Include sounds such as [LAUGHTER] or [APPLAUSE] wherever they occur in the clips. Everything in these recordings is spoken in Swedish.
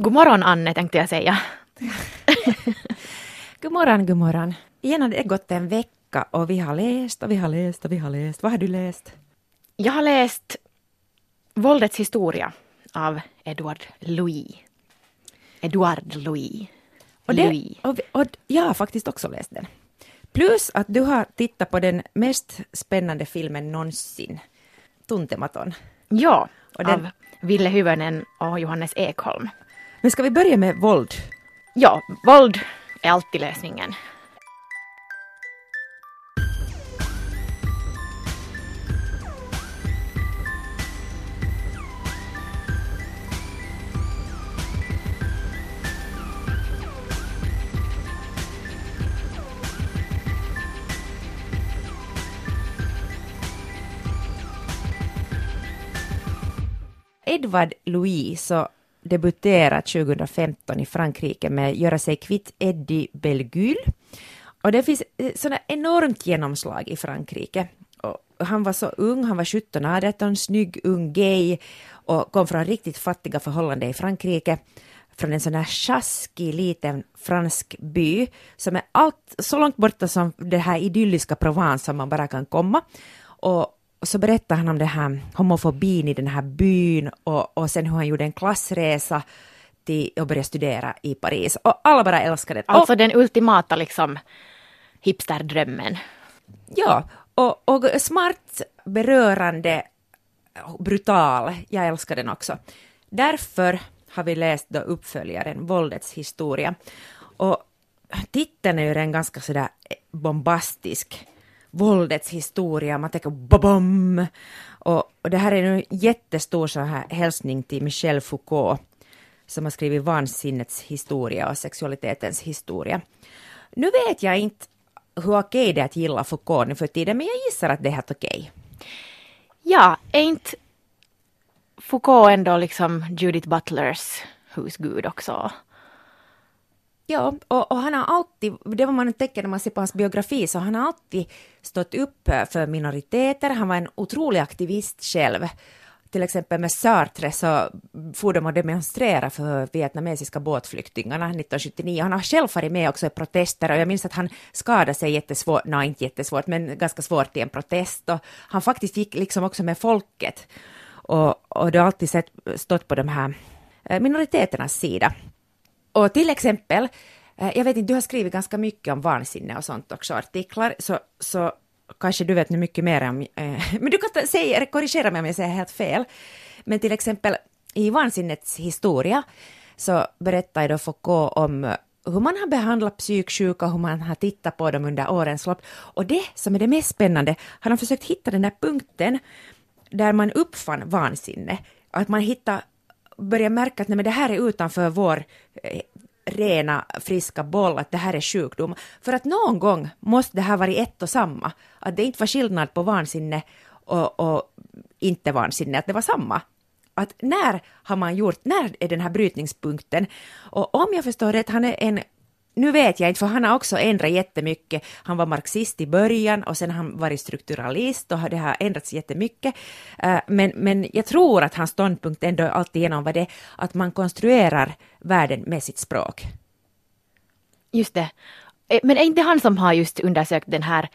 God morgon Anne tänkte jag säga. [LAUGHS] god morgon, god morgon. Igen har det gått en vecka och vi har läst och vi har läst och vi har läst. Vad har du läst? Jag har läst Våldets historia av Edward Louis. Edward Louis. Och, det, och, och jag har faktiskt också läst den. Plus att du har tittat på den mest spännande filmen någonsin, Tuntematon. Ja, och den... av Ville Hyvönen och Johannes Ekholm. Men ska vi börja med våld? Ja, våld är alltid lösningen. Edward Louis så debuterat 2015 i Frankrike med Göra sig kvitt Eddie Belgul. Och det finns eh, sådana enormt genomslag i Frankrike. Och han var så ung, han var 17 18, snygg, ung, gay och kom från riktigt fattiga förhållanden i Frankrike. Från en sån här sjaskig liten fransk by som är allt, så långt borta som det här idylliska Provence som man bara kan komma. Och och så berättar han om det här homofobin i den här byn och, och sen hur han gjorde en klassresa till och började studera i Paris. Och alla bara älskade det. Alltså och, den ultimata liksom hipsterdrömmen. Ja, och, och smart, berörande, brutal. Jag älskar den också. Därför har vi läst då uppföljaren Våldets historia. Och titeln är ju en ganska sådär bombastisk våldets historia, man tänker babam! Och, och det här är en jättestor så här hälsning till Michel Foucault som har skrivit vansinnets historia och sexualitetens historia. Nu vet jag inte hur okej det är att gilla Foucault nu för tiden, men jag gissar att det är helt okej. Ja, är inte Foucault ändå liksom Judith Butlers husgud också? Ja, och, och, han har alltid, det var man tänker när man ser på hans biografi, så han har alltid stått upp för minoriteter, han var en otrolig aktivist själv. Till exempel med Sartre så for de och demonstrera för vietnamesiska båtflyktingarna 1979. Han har själv varit med också i protester och jag minns att han skadade sig jättesvårt, nej inte jättesvårt, men ganska svårt i en protest och han faktiskt gick liksom också med folket och, och det har alltid sett, stått på de här eh, minoriteternas sida. Och till exempel, eh, jag vet inte, du har skrivit ganska mycket om vansinne och sånt också, artiklar, så, så kanske du vet nu mycket mer om, eh, [LAUGHS] men du kan säga, korrigera mig om jag säger helt fel, men till exempel i vansinnets historia så berättar då Foucault om hur man har behandlat psyksjuka och hur man har tittat på dem under årens lopp. Och det som är det mest spännande, har de försökt hitta den där punkten där man uppfann vansinne, att man hittar börjar märka att nej, men det här är utanför vår eh, rena friska boll, att det här är sjukdom. För att någon gång måste det här vara ett och samma, att det inte var skillnad på vansinne och, och inte vansinne, att det var samma. Att när har man gjort, när är den här brytningspunkten? Och om jag förstår rätt, han är en nu vet jag inte, för han har också ändrat jättemycket. Han var marxist i början och sen har han varit strukturalist och det har ändrats jättemycket. Eh, men, men jag tror att hans ståndpunkt ändå alltigenom var det att man konstruerar världen med sitt språk. Just det. Eh, men är inte han som har just undersökt den här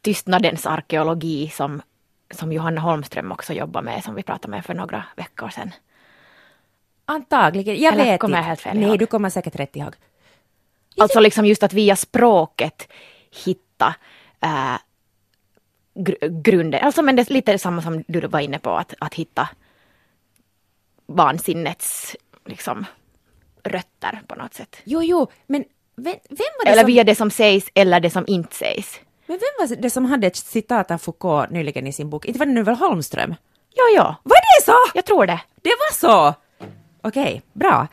tystnadens arkeologi som, som Johanna Holmström också jobbar med, som vi pratade med för några veckor sedan? Antagligen, jag Eller vet kommer inte. Jag helt fel Nej, du kommer säkert rätt ihåg. Alltså liksom just att via språket hitta äh, gr grunden. Alltså men det är lite samma som du var inne på, att, att hitta vansinnets liksom, rötter på något sätt. Jo, jo, men vem, vem var det Eller som... via det som sägs eller det som inte sägs. Men vem var det som hade ett citat av Foucault nyligen i sin bok? Inte var det nu väl Holmström? Ja, ja. Var det så? Jag tror det. Det var så? Okej, okay, bra.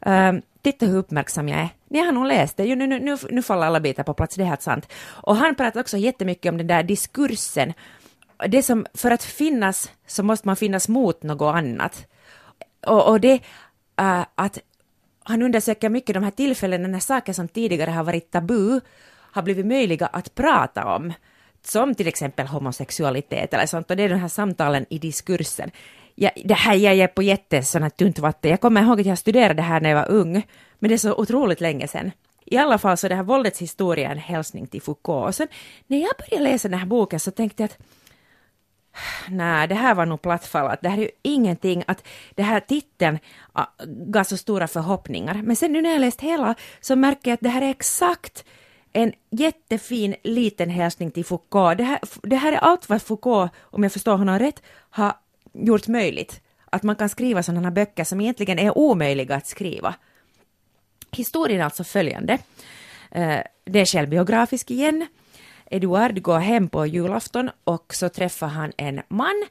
Ähm, um, titta hur uppmärksam jag är. Ni har nog läst det, nu, nu, nu faller alla bitar på plats, det är helt sant. Och han pratar också jättemycket om den där diskursen. Det som, för att finnas så måste man finnas mot något annat. Och, och det uh, att han undersöker mycket de här tillfällena när saker som tidigare har varit tabu har blivit möjliga att prata om. Som till exempel homosexualitet eller sånt, och det är de här samtalen i diskursen jag, det här jag är på jätte tunt vatten. Jag kommer ihåg att jag studerade det här när jag var ung, men det är så otroligt länge sedan. I alla fall så det här våldets historia är en hälsning till Foucault. Och sen när jag började läsa den här boken så tänkte jag att nej, det här var nog plattfallat. det här är ju ingenting, att det här titeln gav så stora förhoppningar. Men sen nu när jag läst hela så märker jag att det här är exakt en jättefin liten hälsning till Foucault. Det här, det här är allt vad Foucault, om jag förstår honom rätt, har gjort möjligt. Att man kan skriva sådana böcker som egentligen är omöjliga att skriva. Historien är alltså följande. Eh, det är självbiografisk igen. Eduard går hem på julafton och så träffar han en man.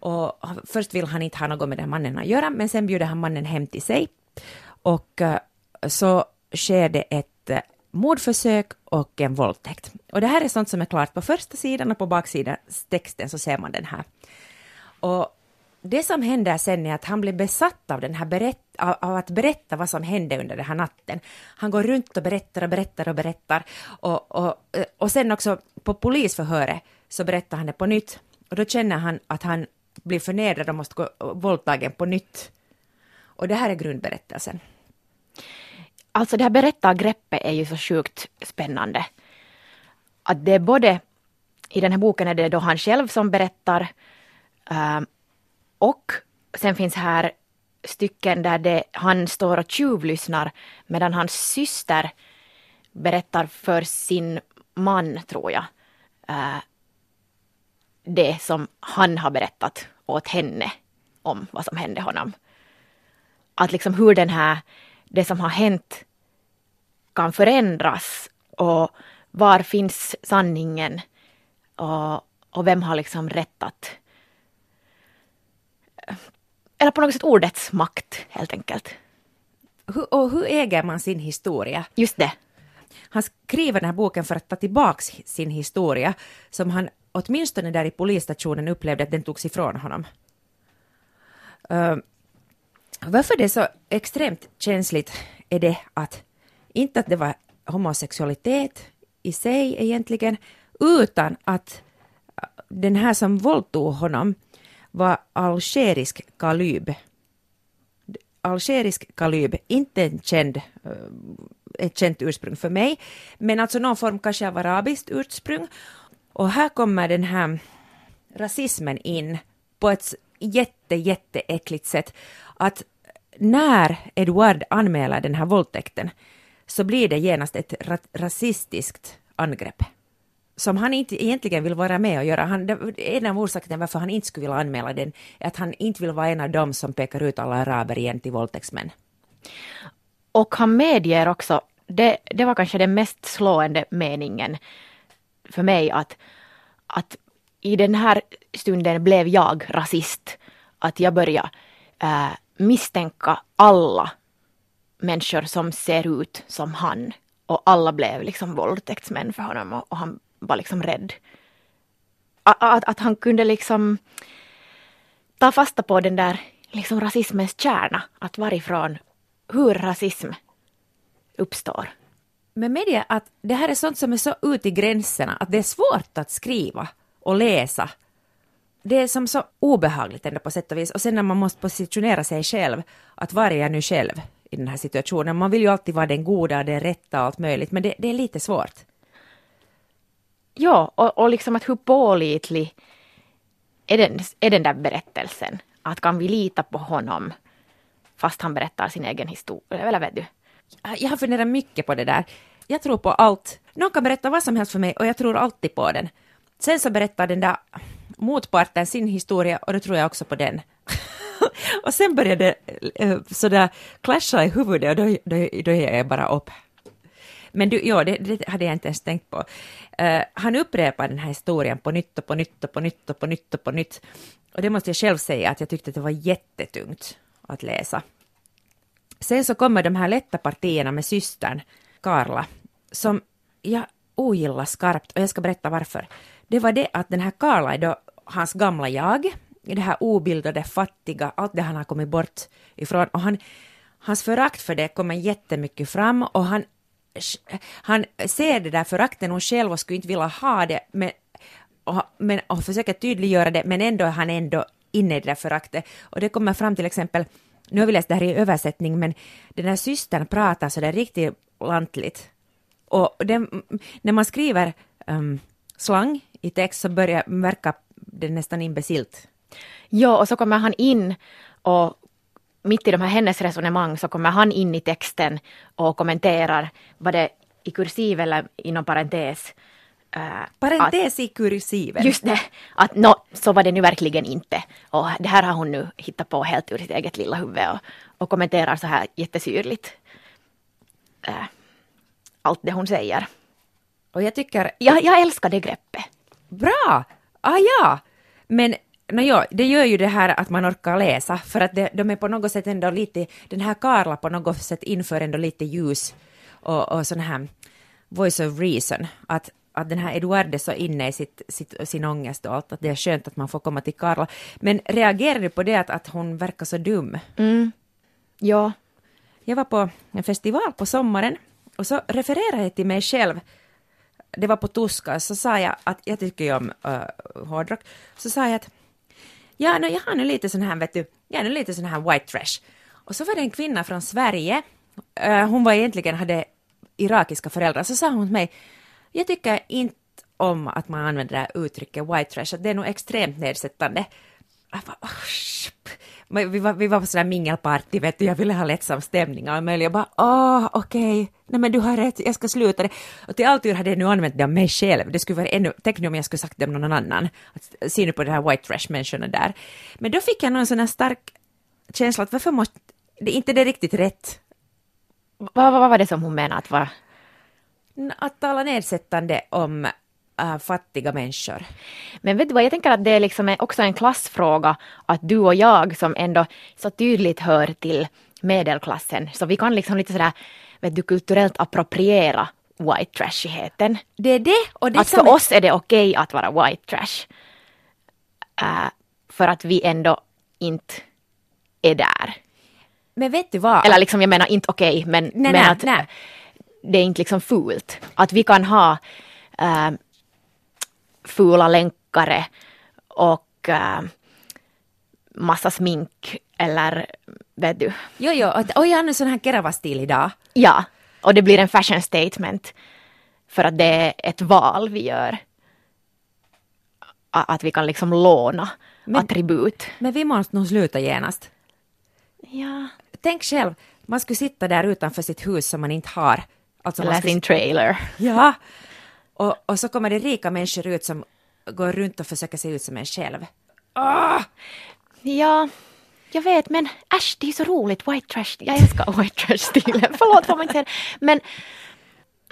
Och först vill han inte ha något med den mannen att göra, men sen bjuder han mannen hem till sig. Och eh, så sker det ett eh, mordförsök och en våldtäkt. Och det här är sånt som är klart på första sidan och på baksidan texten så ser man den här. Och det som händer sen är att han blir besatt av, den här berätt, av, av, att berätta vad som hände under den här natten. Han går runt och berättar och berättar och berättar. Och, och, eh, och sen också på polisförhöret så berättar han det på nytt. Och då känner han att han blir förnedrad och måste gå våldtagen på nytt. Och det här är grundberättelsen. Alltså det här berättargreppet är ju så sjukt spännande. Att det är både, i den här boken är det då han själv som berättar uh, och sen finns här stycken där det, han står och tjuvlyssnar medan hans syster berättar för sin man, tror jag, uh, det som han har berättat åt henne om vad som hände honom. Att liksom hur den här, det som har hänt kan förändras och var finns sanningen och, och vem har liksom rättat eller på något sätt ordets makt helt enkelt. Hur, och hur äger man sin historia? Just det. Han skriver den här boken för att ta tillbaks sin historia som han åtminstone där i polisstationen upplevde att den togs ifrån honom. Uh, varför det är så extremt känsligt är det att inte att det var homosexualitet i sig egentligen, utan att den här som våldtog honom var algerisk kalyb. Algerisk kalyb, inte en känd, eh, ett känt ursprung för mig, men alltså någon form kanske av arabiskt ursprung. Och här kommer den här rasismen in på ett jätte, jätteäckligt sätt. Att när Edward anmäler den här våldtäkten så blir det genast ett ra rasistiskt angrepp som han inte egentligen vill vara med och göra. Han, en av orsakerna varför han inte skulle vilja anmäla den är att han inte vill vara en av dem som pekar ut alla araber igen till våldtäktsmän. Och han medger också, det, det var kanske den mest slående meningen för mig, att, att i den här stunden blev jag rasist. Att jag började äh, misstänka alla människor som ser ut som han. Och alla blev liksom våldtäktsmän för honom och, och han var liksom rädd. Att, att han kunde liksom ta fasta på den där liksom rasismens kärna, att varifrån, hur rasism uppstår. Men med det att det här är sånt som är så ut i gränserna att det är svårt att skriva och läsa. Det är som så obehagligt ändå på sätt och vis. Och sen när man måste positionera sig själv, att var är jag nu själv i den här situationen? Man vill ju alltid vara den goda, den rätta och allt möjligt, men det, det är lite svårt. Ja, och, och liksom att hur pålitlig är den, är den där berättelsen? Att kan vi lita på honom fast han berättar sin egen historia? Eller vet du? Jag har funderat mycket på det där. Jag tror på allt. Någon kan berätta vad som helst för mig och jag tror alltid på den. Sen så berättar den där motparten sin historia och då tror jag också på den. [LAUGHS] och sen börjar det eh, sådär clasha i huvudet och då, då, då ger jag bara upp. Men du, ja, det, det, hade jag inte ens tänkt på. Uh, han upprepar den här historien på nytt och på nytt och på nytt och på nytt och på nytt. Och det måste jag själv säga att jag tyckte att det var jättetungt att läsa. Sen så kommer de här lätta partierna med systern, Karla, som jag ogillar skarpt och jag ska berätta varför. Det var det att den här Karla är då hans gamla jag, det här obildade, fattiga, allt det han har kommit bort ifrån och han, hans förakt för det kommer jättemycket fram och han han ser det där föraktet hon själv och skulle inte vilja ha det, men och, men, och försöker tydliggöra det, men ändå är han ändå inne i det där föraktet. Och det kommer fram till exempel, nu har vi läst det här i översättning, men den här systern pratar så där riktigt lantligt. Och den, när man skriver um, slang i text så börjar verka det nästan imbecilt. Ja, och så kommer han in och mitt i de här hennes resonemang så kommer han in i texten och kommenterar vad det i kursiv eller inom parentes Uh, Parentes att, i kursiven. Just det, att no, så var det nu verkligen inte. Och det här har hon nu hittat på helt ur sitt eget lilla huvud och, och kommenterar så här jättesyrligt uh, allt det hon säger. Och jag tycker... Jag, jag älskar det greppet. Bra! Ah ja! Men no, ja, det gör ju det här att man orkar läsa, för att det, de är på något sätt ändå lite, den här Karla på något sätt inför ändå lite ljus och, och sån här voice of reason, att att den här Eduard är så inne i sitt, sitt, sin ångest och allt, att det är skönt att man får komma till Karla. Men reagerade du på det att, att hon verkar så dum? Mm. Ja. Jag var på en festival på sommaren och så refererade jag till mig själv. Det var på tyska, så sa jag att jag tycker ju om uh, hårdrock. Så sa jag att ja, no, jag har nu lite sån här, vet du, jag är nu lite sån här white trash. Och så var det en kvinna från Sverige, eh, hon var egentligen, hade irakiska föräldrar, så sa hon till mig jag tycker inte om att man använder det här uttrycket white trash, att det är nog extremt nedsättande. Jag bara, oh, vi, var, vi var på sådär mingelparty, vet du, jag ville ha lättsam stämning och möjligt. Jag bara, åh, okej, okay. nej men du har rätt, jag ska sluta det. Och till alltid hade jag nu använt det om mig själv. Det skulle vara ännu, tänk nu om jag skulle sagt det om någon annan. Att, se nu på det här white trash-människorna där. Men då fick jag någon sån här stark känsla att varför måste, det, inte det riktigt rätt. Vad, vad var det som hon menade att var att tala nedsättande om äh, fattiga människor. Men vet du vad, jag tänker att det är liksom också en klassfråga att du och jag som ändå så tydligt hör till medelklassen, så vi kan liksom lite sådär, vet du, kulturellt appropriera white trashigheten. Det är det. Och det att för är... oss är det okej okay att vara white trash. Uh, för att vi ändå inte är där. Men vet du vad? Eller liksom, jag menar inte okej, okay, men, nej, men nej, att nej det är inte liksom fult. Att vi kan ha äh, fula länkare och äh, massa smink eller vet du. Jo, jo, och oj, han är sån här Kerava-stil idag. Ja, och det blir en fashion statement för att det är ett val vi gör. Att vi kan liksom låna men, attribut. Men vi måste nog sluta genast. Ja. Tänk själv, man skulle sitta där utanför sitt hus som man inte har Alltså Eller sin trailer. Ja. Och, och så kommer det rika människor ut som går runt och försöker se ut som en själv. Ah! Ja, jag vet, men äsch, det är så roligt. White trash, jag älskar white trash-stilen. Förlåt, får man inte säga Men...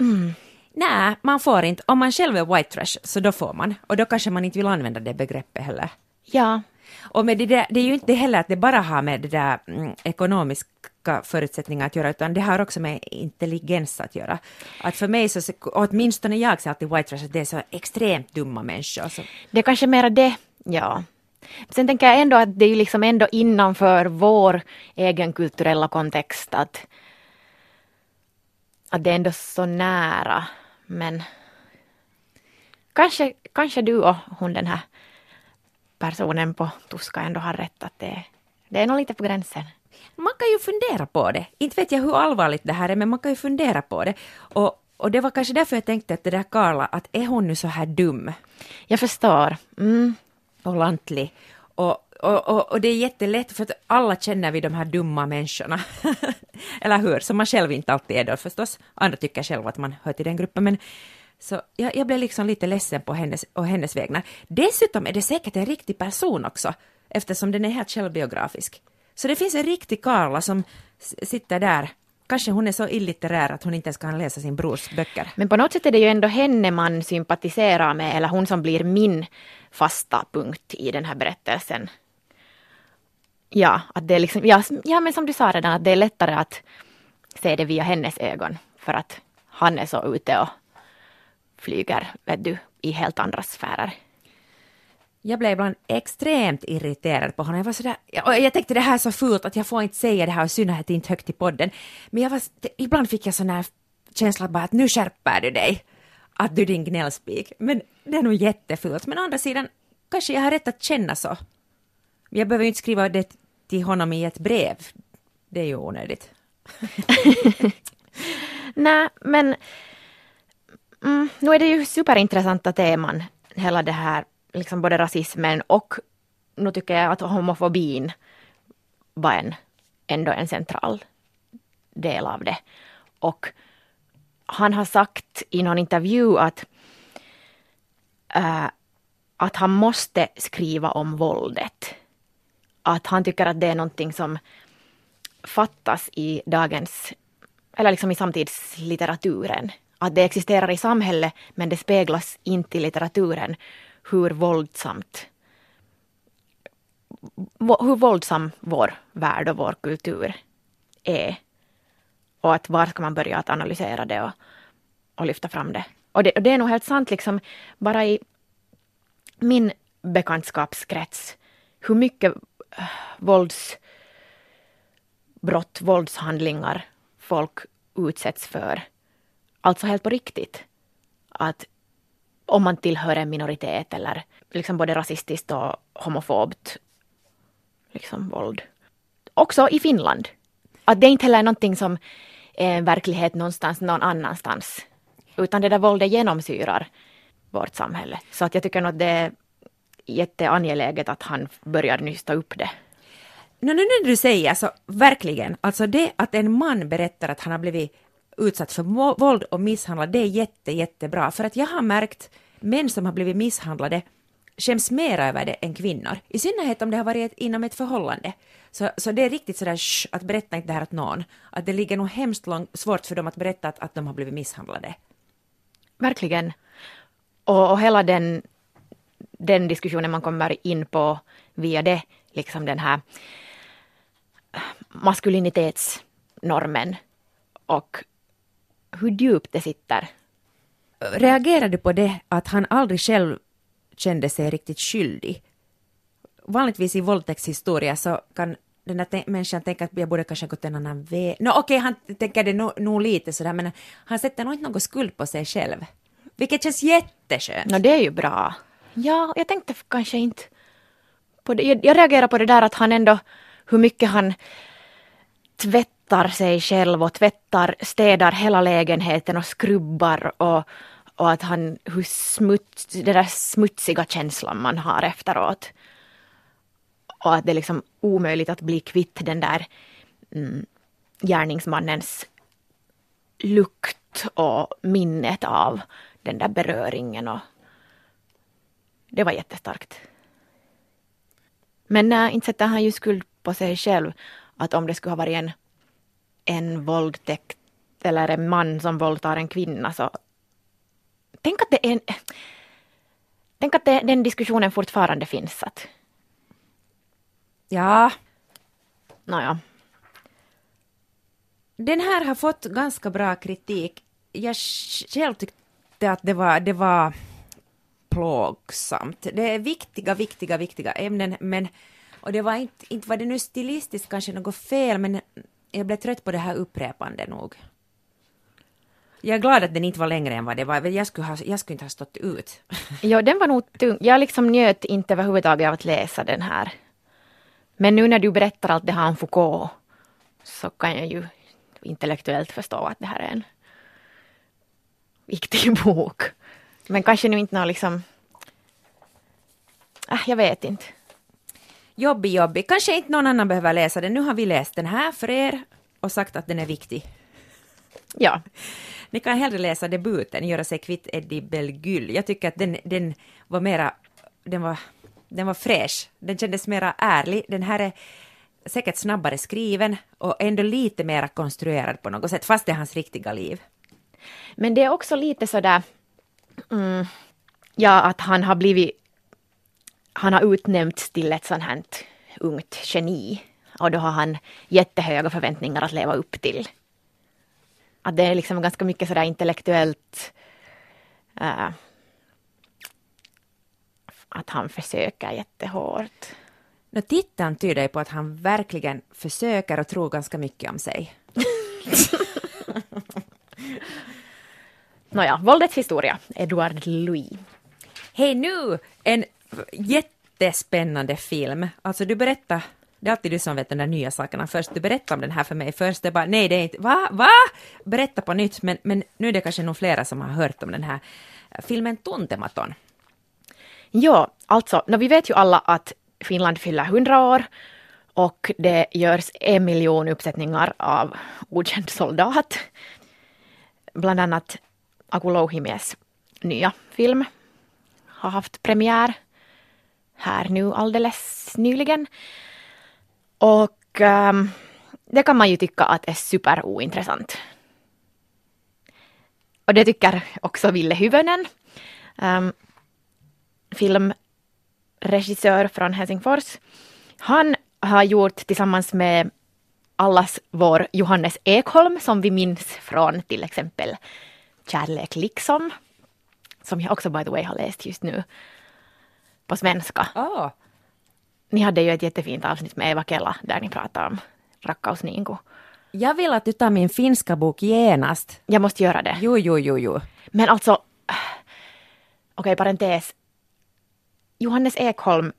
Mm. Nej, man får inte. Om man själv är white trash, så då får man. Och då kanske man inte vill använda det begreppet heller. Ja. Och med det, där, det är ju inte heller att det bara har med det där mm, fysiska förutsättningar att göra, utan det har också med intelligens att göra. Att för mig, så, åtminstone jag ser alltid white trash, att det är så extremt dumma människor. Så. Det är kanske mera det, ja. Sen tänker jag ändå att det är ju liksom ändå innanför vår egen kulturella kontext att, att det är ändå så nära. Men kanske, kanske du och hon den här personen på Tuska ändå har rätt att det, det är nog lite på gränsen. Man kan ju fundera på det. Inte vet jag hur allvarligt det här är, men man kan ju fundera på det. Och, och det var kanske därför jag tänkte att det där Karla, att är hon nu så här dum? Jag förstår. Mm. Och lantlig. Och, och, och, och, det är jättelätt för att alla känner vi de här dumma människorna. [LAUGHS] Eller hur? Som man själv inte alltid är då förstås. Andra tycker själv att man hör till den gruppen. Men så jag, jag blev liksom lite ledsen på hennes och hennes vägnar. Dessutom är det säkert en riktig person också, eftersom den är helt självbiografisk. Så det finns en riktig Karla som sitter där Kanske hon är så illitterär att hon inte ens kan läsa sin brors böcker. Men på något sätt är det ju ändå henne man sympatiserar med, eller hon som blir min fasta punkt i den här berättelsen. Ja, att det är liksom, ja, ja men som du sa redan, att det är lättare att se det via hennes ögon, för att han är så ute och flyger, vet du, i helt andra sfärer. Jag blev ibland extremt irriterad på honom. Jag var sådär, och jag tänkte det här är så fult att jag får inte säga det här, i synnerhet inte högt i podden. Men jag var, ibland fick jag sån här känsla bara att nu skärper du dig. Att du är din gnällspik. Men det är nog jättefult. Men å andra sidan, kanske jag har rätt att känna så. Jag behöver ju inte skriva det till honom i ett brev. Det är ju onödigt. [LAUGHS] Nej, men mm, nu är det ju superintressanta teman, hela det här, liksom både rasismen och nu tycker jag att homofobin var en, ändå en central del av det. Och han har sagt i någon intervju att, äh, att han måste skriva om våldet. Att han tycker att det är någonting som fattas i dagens, eller liksom i samtidslitteraturen. Att det existerar i samhället men det speglas inte i litteraturen hur våldsamt hur våldsam vår värld och vår kultur är. Och att var ska man börja att analysera det och, och lyfta fram det. Och det, och det är nog helt sant, liksom bara i min bekantskapskrets, hur mycket äh, våldsbrott, våldshandlingar folk utsätts för. Alltså helt på riktigt. Att om man tillhör en minoritet eller liksom både rasistiskt och homofobt liksom, våld. Också i Finland. Att det inte heller är någonting som är en verklighet någonstans någon annanstans. Utan det där våldet genomsyrar vårt samhälle. Så att jag tycker nog att det är jätteangeläget att han börjar nysta upp det. No, nu när du säger så, verkligen, alltså det att en man berättar att han har blivit utsatt för våld och misshandlad, det är jätte, jättebra. För att jag har märkt män som har blivit misshandlade skäms mer över det än kvinnor. I synnerhet om det har varit inom ett förhållande. Så, så det är riktigt sådär shh, att berätta inte det här åt någon. Att det ligger nog hemskt långt, svårt för dem att berätta att, att de har blivit misshandlade. Verkligen. Och, och hela den, den diskussionen man kommer in på via det, liksom den här maskulinitetsnormen och hur djupt det sitter. Reagerar du på det att han aldrig själv kände sig riktigt skyldig. Vanligtvis i våldtäktshistoria så kan den där människan tänka att jag borde kanske gått en annan väg. No, okej, okay, han tänker det nog no, lite sådär, men han sätter nog inte någon skuld på sig själv. Vilket känns jätteskönt. No, det är ju bra. Ja, jag tänkte kanske inte på det. Jag, jag reagerar på det där att han ändå, hur mycket han tvättar sig själv och tvättar, städar hela lägenheten och skrubbar och och att han, hur smuts, den där smutsiga känslan man har efteråt. Och att det är liksom omöjligt att bli kvitt den där mm, gärningsmannens lukt och minnet av den där beröringen. Och det var jättestarkt. Men äh, inte sätter han ju skuld på sig själv. Att om det skulle ha varit en, en våldtäkt eller en man som våldtar en kvinna så tänk att det är en, Tänk att det, den diskussionen fortfarande finns. Att... Ja. Nåja. Den här har fått ganska bra kritik. Jag själv tyckte att det var, det var plågsamt. Det är viktiga, viktiga, viktiga ämnen, men och det var inte, inte var det nu stilistiskt kanske något fel, men jag blev trött på det här upprepande nog. Jag är glad att den inte var längre än vad det var. Jag skulle, ha, jag skulle inte ha stått ut. [LAUGHS] Ja, den var nog tung. Jag liksom njöt inte överhuvudtaget av att läsa den här. Men nu när du berättar allt det här om Foucault så kan jag ju intellektuellt förstå att det här är en viktig [LAUGHS] bok. Men kanske nu inte någon liksom... Äh, jag vet inte. Jobbig, jobbig. Kanske inte någon annan behöver läsa den. Nu har vi läst den här för er och sagt att den är viktig. Ja. Ni kan hellre läsa debuten, Göra sig kvitt Eddie Belgyll. Jag tycker att den, den var mera, den var, den var fräsch. Den kändes mera ärlig. Den här är säkert snabbare skriven och ändå lite mera konstruerad på något sätt, fast det är hans riktiga liv. Men det är också lite sådär, mm, ja att han har blivit, han har utnämnts till ett sånt här ungt geni och då har han jättehöga förväntningar att leva upp till. Att det är liksom ganska mycket sådär intellektuellt äh, att han försöker jättehårt. No, titeln tyder på att han verkligen försöker och tror ganska mycket om sig. [LAUGHS] Nåja, våldets historia, Edward Louis. Hej nu, en jättespännande film. Alltså du berättar, det är alltid du som vet de där nya sakerna först. Du berättar om den här för mig först. Det är bara, nej det är inte, va, va? Berätta på nytt. Men, men nu är det kanske nog flera som har hört om den här filmen Tuntematon. Ja, alltså, vi vet ju alla att Finland fyller 100 år och det görs en miljon uppsättningar av Okänd soldat. Bland annat Aku Louhimies nya film har haft premiär här nu alldeles nyligen. Och um, det kan man ju tycka att är superointressant. Och det tycker också Ville Hyvönen, um, filmregissör från Helsingfors. Han har gjort tillsammans med allas vår Johannes Ekholm som vi minns från till exempel Kärlek liksom. Som jag också by the way har läst just nu på svenska. Oh. Ni hade ju ett jättefint avsnitt med Eva Kela där ni pratade om Rakkaus Niinku. Jag vill att du tar min finska bok genast. Jag måste göra det. Jo, jo, jo, jo. Men alltså, okej, okay, parentes. Johannes Ekholm,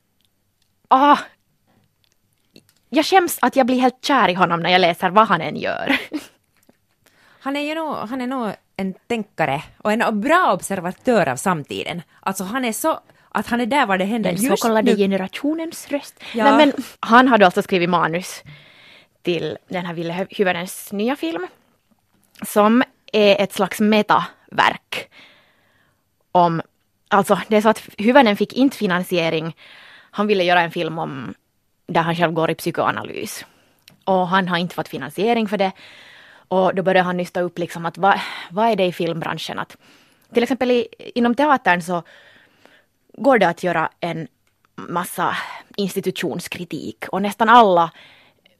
ah, jag skäms att jag blir helt kär i honom när jag läser vad han än gör. [LAUGHS] Han är ju nog, han är nog en tänkare och en bra observatör av samtiden. Alltså han är så att han är där var det händer Den så kallade generationens röst. Ja. Nej, men han hade alltså skrivit manus till den här Ville Hyvönens nya film. Som är ett slags metaverk. Om, alltså det är så att Hyvönen fick inte finansiering. Han ville göra en film om där han själv går i psykoanalys. Och han har inte fått finansiering för det. Och då började han nysta upp liksom att vad, vad är det i filmbranschen? Att, till exempel i, inom teatern så går det att göra en massa institutionskritik och nästan alla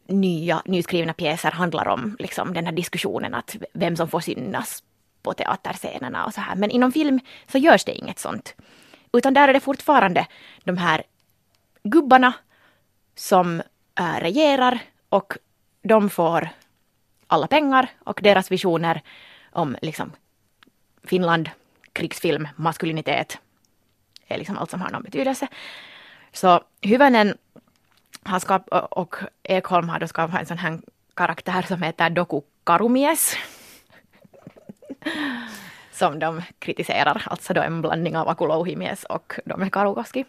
nya nyskrivna pjäser handlar om liksom, den här diskussionen att vem som får synas på teaterscenerna och så här. Men inom film så görs det inget sånt. Utan där är det fortfarande de här gubbarna som äh, regerar och de får alla pengar och deras visioner om liksom Finland, krigsfilm, maskulinitet är liksom allt som har någon betydelse. Så Hyvönen har skap och Ekholm har då skapat en sån här karaktär som heter Doku Karumies. [LAUGHS] som de kritiserar, alltså då en blandning av Aku Louhimies och Dome Karukoski.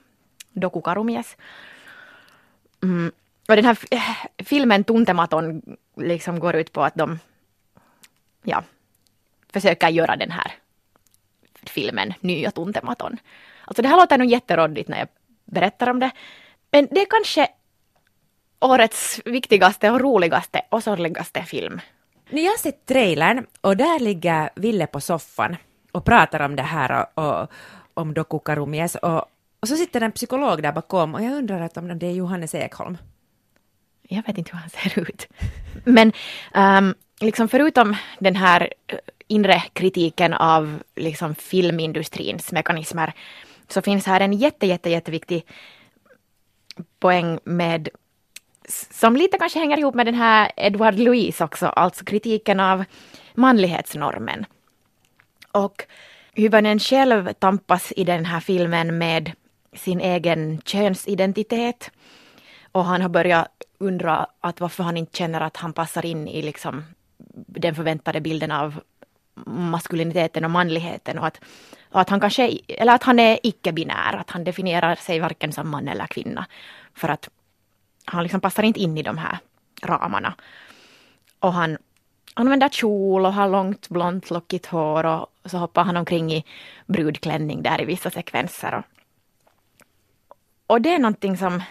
Doku Karumies. Mm. Och den här eh, filmen Tuntematon liksom går ut på att de ja, försöker göra den här filmen Nya Tuntematon. Alltså det här låter nog jätteroddigt när jag berättar om det. Men det är kanske årets viktigaste och roligaste och sorgligaste film. Jag har sett trailern och där ligger Ville på soffan och pratar om det här och, och om Doku Karumies och, och så sitter en psykolog där bakom och jag undrar att om det är Johannes Ekholm. Jag vet inte hur han ser ut. Men um, liksom förutom den här eh, inre kritiken av liksom filmindustrins mekanismer så finns här en jätte, jätte, jätteviktig poäng med som lite kanske hänger ihop med den här Edward Louise också, alltså kritiken av manlighetsnormen. Och Hyvönen själv tampas i den här filmen med sin egen könsidentitet. Och han har börjat undra att varför han inte känner att han passar in i liksom den förväntade bilden av maskuliniteten och manligheten och att, och att han kanske, eller att han är icke-binär, att han definierar sig varken som man eller kvinna. För att han liksom passar inte in i de här ramarna. Och han använder kjol och har långt blont lockigt hår och så hoppar han omkring i brudklänning där i vissa sekvenser. Och, och det är någonting som...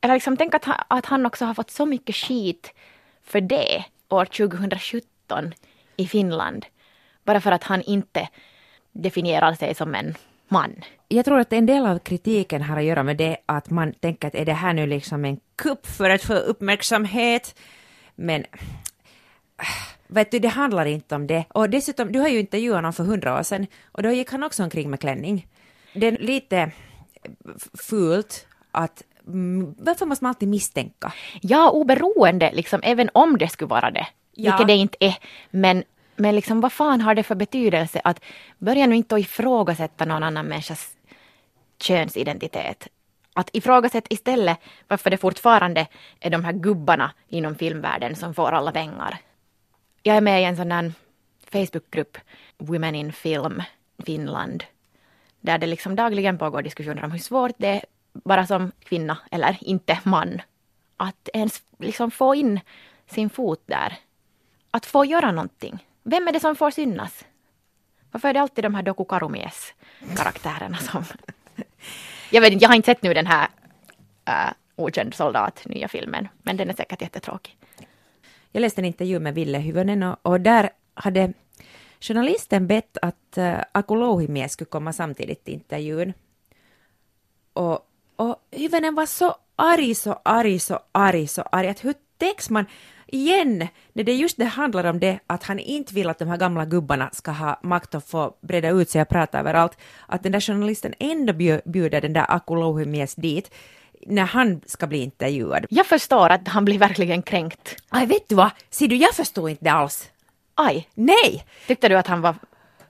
Eller liksom tänk att att han också har fått så mycket skit för det år 2017 i Finland. Bara för att han inte definierar sig som en man. Jag tror att en del av kritiken har att göra med det att man tänker att är det här nu liksom en kupp för att få uppmärksamhet? Men vet du, det handlar inte om det. Och dessutom, du har ju intervjuat honom för hundra år sedan och då gick han också omkring med klänning. Det är lite fult att mm, varför måste man alltid misstänka? Ja, oberoende, liksom, även om det skulle vara det. Ja. Vilket det inte är. Men, men liksom, vad fan har det för betydelse att börja nu inte ifrågasätta någon annan människas könsidentitet. Att ifrågasätta istället varför det fortfarande är de här gubbarna inom filmvärlden som får alla pengar. Jag är med i en sån där Facebookgrupp, Women in Film Finland, där det liksom dagligen pågår diskussioner om hur svårt det är bara som kvinna eller inte man att ens liksom få in sin fot där. Att få göra någonting. Vem är det som får synas? Varför är det alltid de här Doku Karumies karaktärerna som... [LAUGHS] Jag vet jag har inte sett nu den här uh, Okänd soldat, nya filmen, men den är säkert jättetråkig. Jag läste en intervju med Ville Hyvänen och, och där hade journalisten bett att uh, Aku Louhimies skulle komma samtidigt till intervjun. Och, och Hyvänen var så arg, så arg, så arg, så arg att hur täcks man igen när det just det handlar om det att han inte vill att de här gamla gubbarna ska ha makt att få breda ut sig och prata överallt, att den där journalisten ändå bjuder den där Aku Louhimies dit när han ska bli intervjuad. Jag förstår att han blir verkligen kränkt. Aj, vet du vad? Ser du, jag förstår inte det alls. Aj. Nej! Tyckte du att han var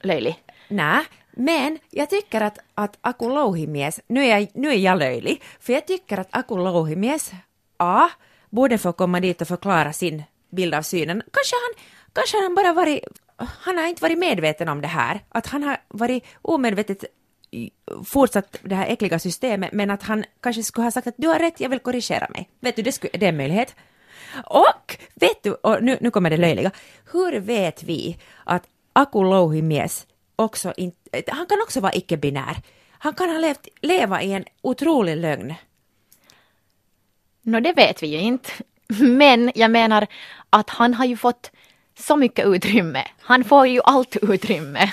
löjlig? Nej, men jag tycker att, att Aku Louhimies, nu är, jag, nu är jag löjlig, för jag tycker att Aku Louhimies, A, borde få komma dit och förklara sin bild av synen. Kanske han, kanske han bara varit, han har inte varit medveten om det här, att han har varit omedvetet fortsatt det här äckliga systemet, men att han kanske skulle ha sagt att du har rätt, jag vill korrigera mig. Vet du, det, skulle, det är en möjlighet. Och vet du, och nu, nu kommer det löjliga, hur vet vi att Aku Louhimies också in, han kan också vara icke-binär. Han kan ha levt, leva i en otrolig lögn. Nå, det vet vi ju inte. [LAUGHS] Men jag menar att han har ju fått så mycket utrymme. Han får ju allt utrymme.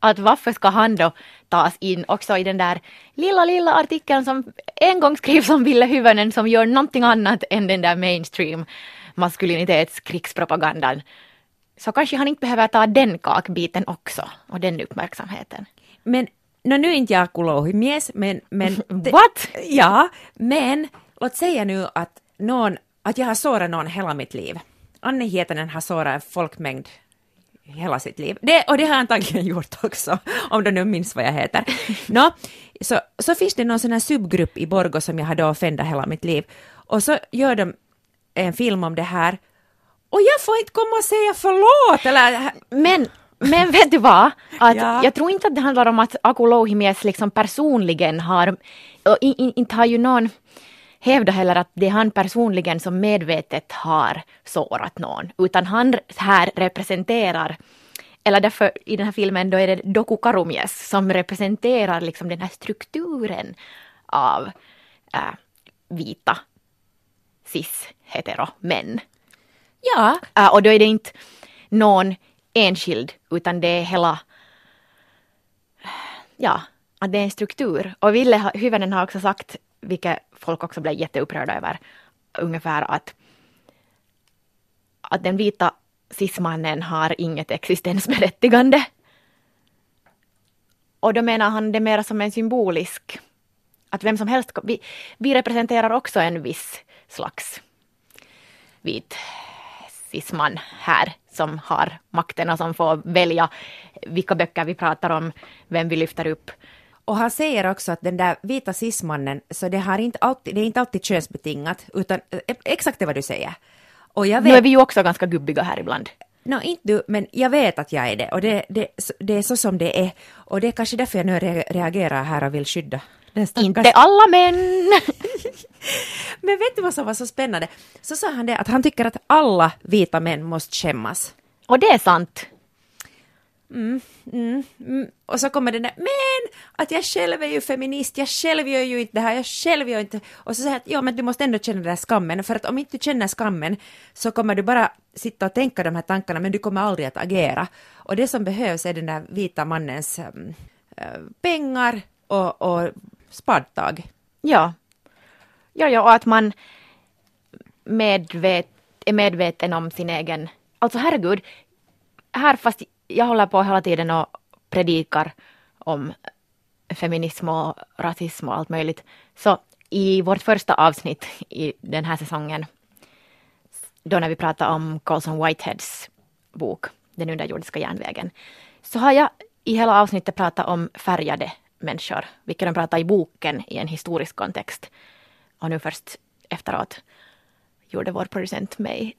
Att varför ska han då tas in också i den där lilla, lilla artikeln som en gång skrivs om Ville Hyvänen som gör någonting annat än den där mainstream maskulinitets-krigspropagandan. Så kanske han inte behöver ta den kakbiten också och den uppmärksamheten. Men, no, nu är inte jag kulouhimies, men... men [LAUGHS] What? Ja, men låt säga nu att någon, att jag har sårat någon hela mitt liv. Anne Hietanen har sårat en folkmängd hela sitt liv. Det, och det har jag antagligen gjort också, om du nu minns vad jag heter. Nå, så, så finns det någon sån här subgrupp i Borgo som jag hade offendat hela mitt liv. Och så gör de en film om det här och jag får inte komma och säga förlåt eller... Men, men vet du vad? Att ja. Jag tror inte att det handlar om att Aku Louhimies liksom personligen har, inte har ju någon hävda heller att det är han personligen som medvetet har sårat någon, utan han här representerar eller därför i den här filmen då är det Doku Karumies som representerar liksom den här strukturen av äh, vita cis-hetero män. Ja. Äh, och då är det inte någon enskild utan det är hela ja, att det är en struktur. Och Ville Hyvönen har också sagt vilket folk också blev jätteupprörda över, ungefär att, att den vita cismannen har inget existensberättigande. Och då menar han det mer som en symbolisk, att vem som helst, vi, vi representerar också en viss slags vit cisman här som har makten och som får välja vilka böcker vi pratar om, vem vi lyfter upp och han säger också att den där vita cismannen, så det, har inte alltid, det är inte alltid könsbetingat, utan eh, exakt det vad du säger. Och jag vet, nu är vi ju också ganska gubbiga här ibland. No, inte du, men jag vet att jag är det och det, det, det är så som det är. Och det är kanske därför jag nu reagerar här och vill skydda Inte alla män! [LAUGHS] men vet du vad som var så spännande? Så sa han det att han tycker att alla vita män måste skämmas. Och det är sant. Mm, mm, mm. Och så kommer den där, men att jag själv är ju feminist, jag själv gör ju inte det här, jag själv gör inte... Och så säger jag att ja, men du måste ändå känna den där skammen, för att om inte du känner skammen så kommer du bara sitta och tänka de här tankarna, men du kommer aldrig att agera. Och det som behövs är den där vita mannens äh, pengar och, och spadtag. Ja. Ja, ja, och att man medvet, är medveten om sin egen... Alltså herregud, här fast jag håller på hela tiden och predikar om feminism och rasism och allt möjligt. Så i vårt första avsnitt i den här säsongen, då när vi pratade om Colson Whiteheads bok Den underjordiska järnvägen, så har jag i hela avsnittet pratat om färgade människor, vilket de pratar i boken i en historisk kontext. Och nu först efteråt gjorde vår producent mig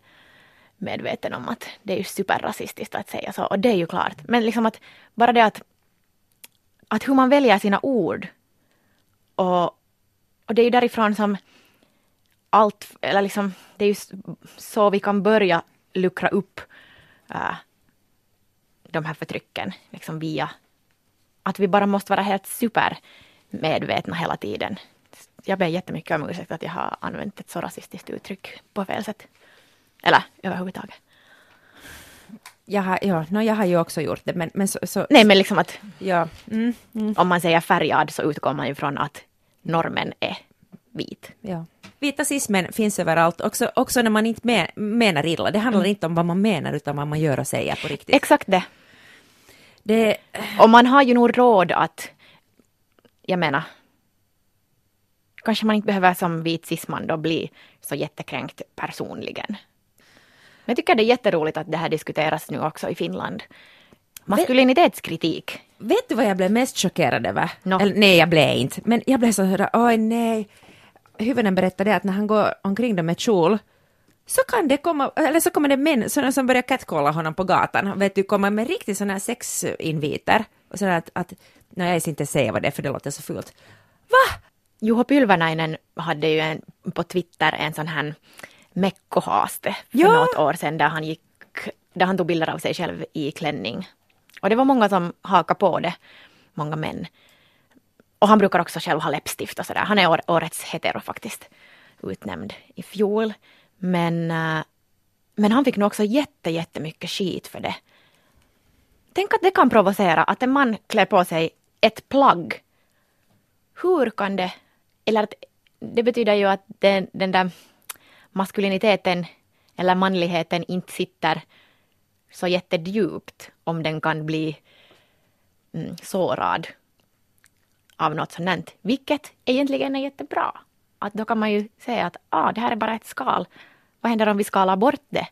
medveten om att det är ju superrasistiskt att säga så. Och det är ju klart. Men liksom att bara det att, att hur man väljer sina ord. Och, och det är ju därifrån som allt, eller liksom, det är ju så vi kan börja luckra upp äh, de här förtrycken, liksom via att vi bara måste vara helt supermedvetna hela tiden. Jag ber jättemycket om ursäkt att jag har använt ett så rasistiskt uttryck på fel sätt. Eller överhuvudtaget. Jag har, ja, no, jag har ju också gjort det, men, men så, så, Nej, men liksom att ja, mm, mm, om man säger färgad så utgår man ju från att normen är vit. ja. Vitasismen finns överallt, också, också när man inte men, menar illa. Det handlar inte om vad man menar, utan vad man gör och säger på riktigt. Exakt det. Det, Och man har ju nog råd att, jag menar, kanske man inte behöver som vit cisman då bli så jättekränkt personligen. Men jag tycker det är jätteroligt att det här diskuteras nu också i Finland. Maskulinitetskritik. vet du vad jag blev mest chockerad över? Nå. Eller, nej, jag blev inte. Men jag blev så här, oj nej. Huvuden berättade att när han går omkring då med kjol, så kan det komma, eller så kommer det män sådana som börjar catcalla honom på gatan, vet du, komma med riktigt sådana här sexinviter. Och sådär att, att nej, jag ska inte säga vad det är för det låter så fult. Va? Juho Pylvänainen hade ju en, på Twitter en sån här meckohaaste för Ja. något år sedan där han gick, där han tog bilder av sig själv i klänning. Och det var många som hakade på det, många män. Och han brukar också själv ha läppstift och sådär. Han är år, årets hetero faktiskt, utnämnd i fjol. Men, eh, men han fick nog också jätte, jättemycket skit för det. Tänk att det kan provocera att en man klär på sig ett plagg hur kan det, eller att det betyder ju att den, den där maskuliniteten eller manligheten inte sitter så jättedjupt om den kan bli mm, sårad av något sånt, här, vilket egentligen är jättebra. Att då kan man ju säga att ah, det här är bara ett skal. Vad händer om vi skalar bort det?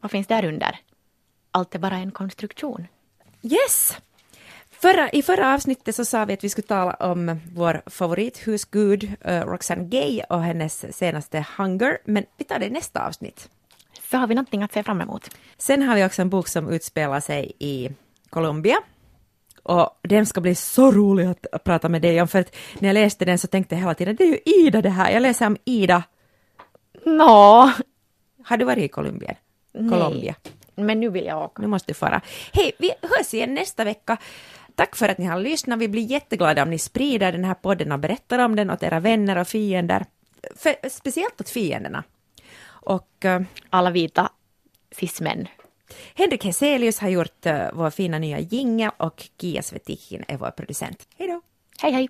Vad finns där under? Allt är bara en konstruktion. Yes! Förra, I förra avsnittet så sa vi att vi skulle tala om vår favorithusgud uh, Roxane Gay och hennes senaste Hunger, men vi tar det i nästa avsnitt. Så har vi någonting att se fram emot. Sen har vi också en bok som utspelar sig i Colombia. Och den ska bli så rolig att prata med dig om, för att när jag läste den så tänkte jag hela tiden, det är ju Ida det här, jag läser om Ida. Nå, Har du varit i Colombia? Nej. Colombia? men nu vill jag åka. Nu måste du fara. Hej, vi hörs igen nästa vecka. Tack för att ni har lyssnat. Vi blir jätteglada om ni sprider den här podden och berättar om den åt era vänner och fiender. För, speciellt åt fienderna. Och eh, Alla vita cis-män. Henrik Heselius har gjort eh, vår fina nya jingel och Kia Svetichin är vår producent. Hej då! Hej hej!